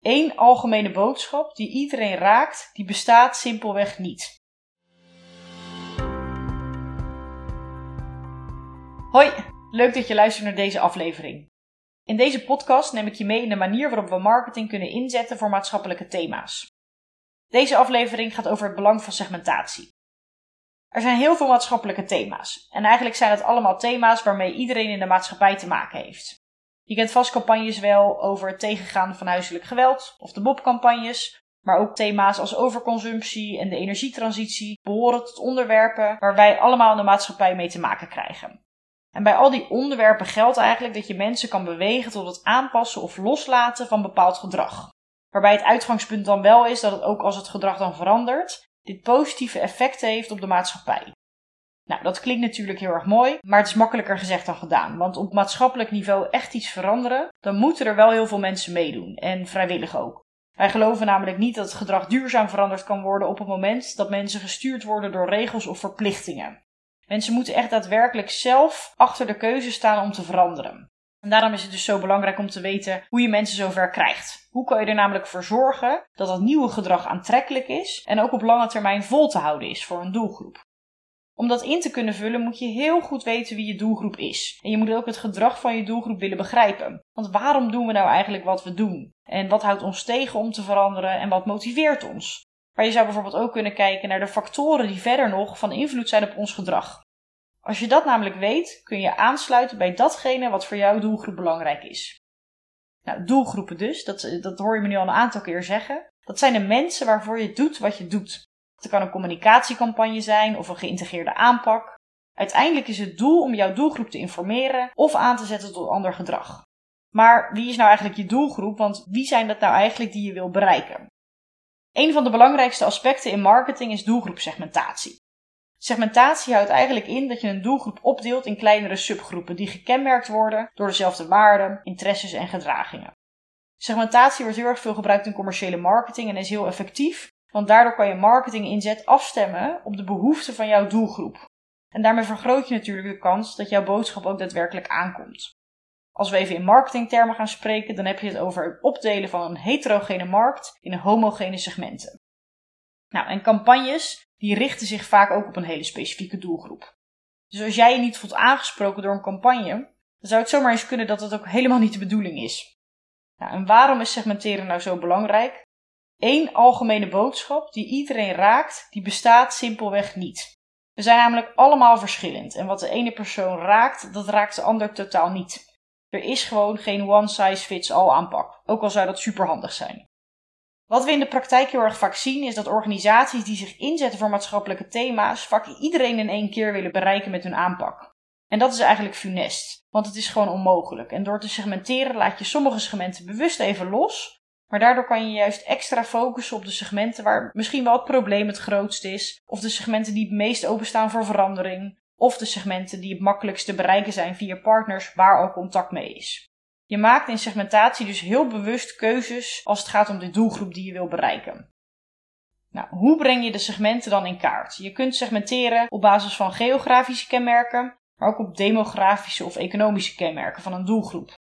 Eén algemene boodschap die iedereen raakt, die bestaat simpelweg niet. Hoi, leuk dat je luistert naar deze aflevering. In deze podcast neem ik je mee in de manier waarop we marketing kunnen inzetten voor maatschappelijke thema's. Deze aflevering gaat over het belang van segmentatie. Er zijn heel veel maatschappelijke thema's en eigenlijk zijn het allemaal thema's waarmee iedereen in de maatschappij te maken heeft. Je kent vast campagnes wel over het tegengaan van huiselijk geweld of de Bob-campagnes, maar ook thema's als overconsumptie en de energietransitie behoren tot onderwerpen waar wij allemaal in de maatschappij mee te maken krijgen. En bij al die onderwerpen geldt eigenlijk dat je mensen kan bewegen tot het aanpassen of loslaten van bepaald gedrag. Waarbij het uitgangspunt dan wel is dat het ook als het gedrag dan verandert, dit positieve effecten heeft op de maatschappij. Nou, dat klinkt natuurlijk heel erg mooi, maar het is makkelijker gezegd dan gedaan. Want op maatschappelijk niveau echt iets veranderen, dan moeten er wel heel veel mensen meedoen. En vrijwillig ook. Wij geloven namelijk niet dat het gedrag duurzaam veranderd kan worden op het moment dat mensen gestuurd worden door regels of verplichtingen. Mensen moeten echt daadwerkelijk zelf achter de keuze staan om te veranderen. En daarom is het dus zo belangrijk om te weten hoe je mensen zover krijgt. Hoe kan je er namelijk voor zorgen dat dat nieuwe gedrag aantrekkelijk is en ook op lange termijn vol te houden is voor een doelgroep. Om dat in te kunnen vullen moet je heel goed weten wie je doelgroep is. En je moet ook het gedrag van je doelgroep willen begrijpen. Want waarom doen we nou eigenlijk wat we doen? En wat houdt ons tegen om te veranderen en wat motiveert ons? Maar je zou bijvoorbeeld ook kunnen kijken naar de factoren die verder nog van invloed zijn op ons gedrag. Als je dat namelijk weet, kun je aansluiten bij datgene wat voor jouw doelgroep belangrijk is. Nou, doelgroepen dus, dat, dat hoor je me nu al een aantal keer zeggen. Dat zijn de mensen waarvoor je doet wat je doet. Het kan een communicatiecampagne zijn of een geïntegreerde aanpak. Uiteindelijk is het doel om jouw doelgroep te informeren of aan te zetten tot ander gedrag. Maar wie is nou eigenlijk je doelgroep? Want wie zijn dat nou eigenlijk die je wil bereiken? Een van de belangrijkste aspecten in marketing is doelgroepsegmentatie. Segmentatie houdt eigenlijk in dat je een doelgroep opdeelt in kleinere subgroepen die gekenmerkt worden door dezelfde waarden, interesses en gedragingen. Segmentatie wordt heel erg veel gebruikt in commerciële marketing en is heel effectief, want daardoor kan je marketinginzet afstemmen op de behoeften van jouw doelgroep. En daarmee vergroot je natuurlijk de kans dat jouw boodschap ook daadwerkelijk aankomt. Als we even in marketingtermen gaan spreken, dan heb je het over het opdelen van een heterogene markt in homogene segmenten. Nou, en campagnes die richten zich vaak ook op een hele specifieke doelgroep. Dus als jij je niet voelt aangesproken door een campagne, dan zou het zomaar eens kunnen dat dat ook helemaal niet de bedoeling is. Nou, en waarom is segmenteren nou zo belangrijk? Eén algemene boodschap die iedereen raakt, die bestaat simpelweg niet. We zijn namelijk allemaal verschillend en wat de ene persoon raakt, dat raakt de ander totaal niet. Er is gewoon geen one size fits all aanpak, ook al zou dat superhandig zijn. Wat we in de praktijk heel erg vaak zien is dat organisaties die zich inzetten voor maatschappelijke thema's vaak iedereen in één keer willen bereiken met hun aanpak. En dat is eigenlijk funest, want het is gewoon onmogelijk. En door te segmenteren laat je sommige segmenten bewust even los, maar daardoor kan je juist extra focussen op de segmenten waar misschien wel het probleem het grootst is, of de segmenten die het meest openstaan voor verandering, of de segmenten die het makkelijkst te bereiken zijn via partners waar al contact mee is. Je maakt in segmentatie dus heel bewust keuzes als het gaat om de doelgroep die je wil bereiken. Nou, hoe breng je de segmenten dan in kaart? Je kunt segmenteren op basis van geografische kenmerken, maar ook op demografische of economische kenmerken van een doelgroep.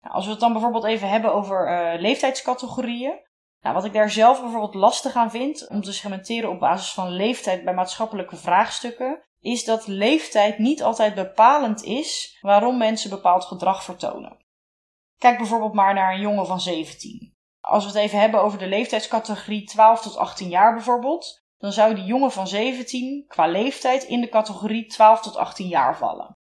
Als we het dan bijvoorbeeld even hebben over uh, leeftijdscategorieën. Nou, wat ik daar zelf bijvoorbeeld lastig aan vind om te segmenteren op basis van leeftijd bij maatschappelijke vraagstukken, is dat leeftijd niet altijd bepalend is waarom mensen bepaald gedrag vertonen. Kijk bijvoorbeeld maar naar een jongen van 17. Als we het even hebben over de leeftijdscategorie 12 tot 18 jaar bijvoorbeeld, dan zou die jongen van 17 qua leeftijd in de categorie 12 tot 18 jaar vallen.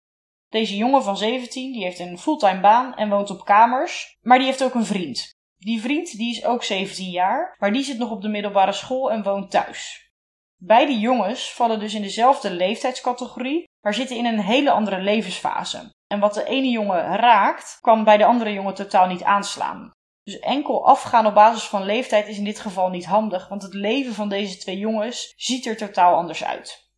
Deze jongen van 17 die heeft een fulltime baan en woont op kamers, maar die heeft ook een vriend. Die vriend die is ook 17 jaar, maar die zit nog op de middelbare school en woont thuis. Beide jongens vallen dus in dezelfde leeftijdscategorie, maar zitten in een hele andere levensfase. En wat de ene jongen raakt, kan bij de andere jongen totaal niet aanslaan. Dus enkel afgaan op basis van leeftijd is in dit geval niet handig, want het leven van deze twee jongens ziet er totaal anders uit.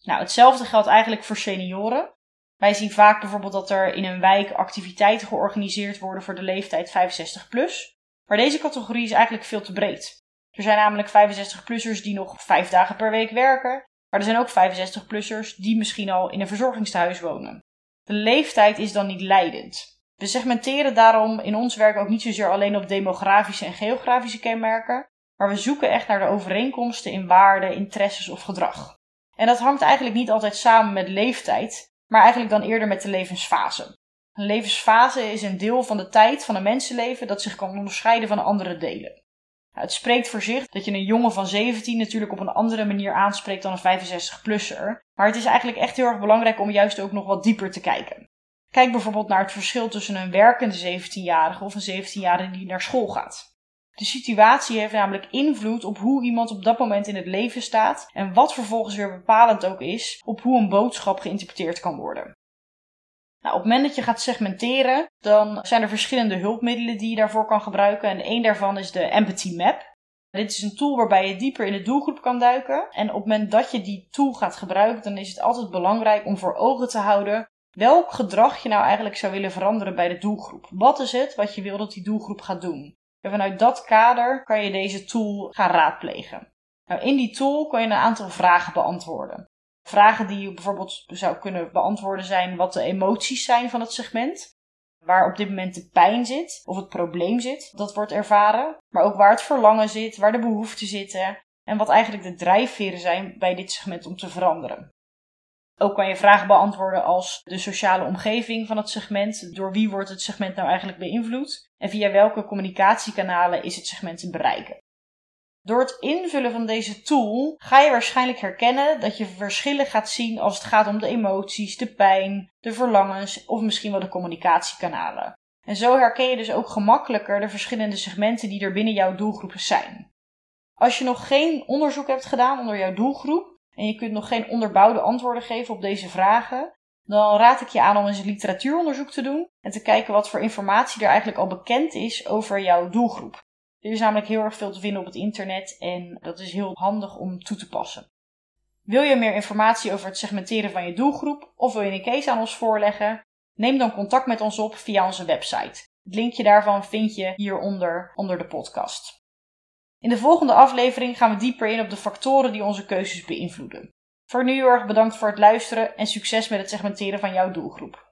Nou, hetzelfde geldt eigenlijk voor senioren. Wij zien vaak bijvoorbeeld dat er in een wijk activiteiten georganiseerd worden voor de leeftijd 65 plus. Maar deze categorie is eigenlijk veel te breed. Er zijn namelijk 65-plussers die nog vijf dagen per week werken, maar er zijn ook 65-plussers die misschien al in een verzorgingstehuis wonen. De leeftijd is dan niet leidend. We segmenteren daarom in ons werk ook niet zozeer alleen op demografische en geografische kenmerken, maar we zoeken echt naar de overeenkomsten in waarden, interesses of gedrag. En dat hangt eigenlijk niet altijd samen met leeftijd, maar eigenlijk dan eerder met de levensfase. Een levensfase is een deel van de tijd van een mensenleven dat zich kan onderscheiden van andere delen. Nou, het spreekt voor zich dat je een jongen van 17 natuurlijk op een andere manier aanspreekt dan een 65-plusser, maar het is eigenlijk echt heel erg belangrijk om juist ook nog wat dieper te kijken. Kijk bijvoorbeeld naar het verschil tussen een werkende 17-jarige of een 17-jarige die naar school gaat. De situatie heeft namelijk invloed op hoe iemand op dat moment in het leven staat en wat vervolgens weer bepalend ook is op hoe een boodschap geïnterpreteerd kan worden. Nou, op het moment dat je gaat segmenteren, dan zijn er verschillende hulpmiddelen die je daarvoor kan gebruiken. En één daarvan is de Empathy Map. Dit is een tool waarbij je dieper in de doelgroep kan duiken. En op het moment dat je die tool gaat gebruiken, dan is het altijd belangrijk om voor ogen te houden welk gedrag je nou eigenlijk zou willen veranderen bij de doelgroep. Wat is het wat je wil dat die doelgroep gaat doen? En vanuit dat kader kan je deze tool gaan raadplegen. Nou, in die tool kan je een aantal vragen beantwoorden. Vragen die je bijvoorbeeld zou kunnen beantwoorden zijn wat de emoties zijn van het segment. Waar op dit moment de pijn zit of het probleem zit, dat wordt ervaren. Maar ook waar het verlangen zit, waar de behoeften zitten en wat eigenlijk de drijfveren zijn bij dit segment om te veranderen. Ook kan je vragen beantwoorden als de sociale omgeving van het segment. Door wie wordt het segment nou eigenlijk beïnvloed? En via welke communicatiekanalen is het segment te bereiken? Door het invullen van deze tool ga je waarschijnlijk herkennen dat je verschillen gaat zien als het gaat om de emoties, de pijn, de verlangens of misschien wel de communicatiekanalen. En zo herken je dus ook gemakkelijker de verschillende segmenten die er binnen jouw doelgroepen zijn. Als je nog geen onderzoek hebt gedaan onder jouw doelgroep en je kunt nog geen onderbouwde antwoorden geven op deze vragen, dan raad ik je aan om eens een literatuuronderzoek te doen en te kijken wat voor informatie er eigenlijk al bekend is over jouw doelgroep. Er is namelijk heel erg veel te vinden op het internet en dat is heel handig om toe te passen. Wil je meer informatie over het segmenteren van je doelgroep of wil je een case aan ons voorleggen? Neem dan contact met ons op via onze website. Het linkje daarvan vind je hieronder onder de podcast. In de volgende aflevering gaan we dieper in op de factoren die onze keuzes beïnvloeden. Voor nu heel erg bedankt voor het luisteren en succes met het segmenteren van jouw doelgroep.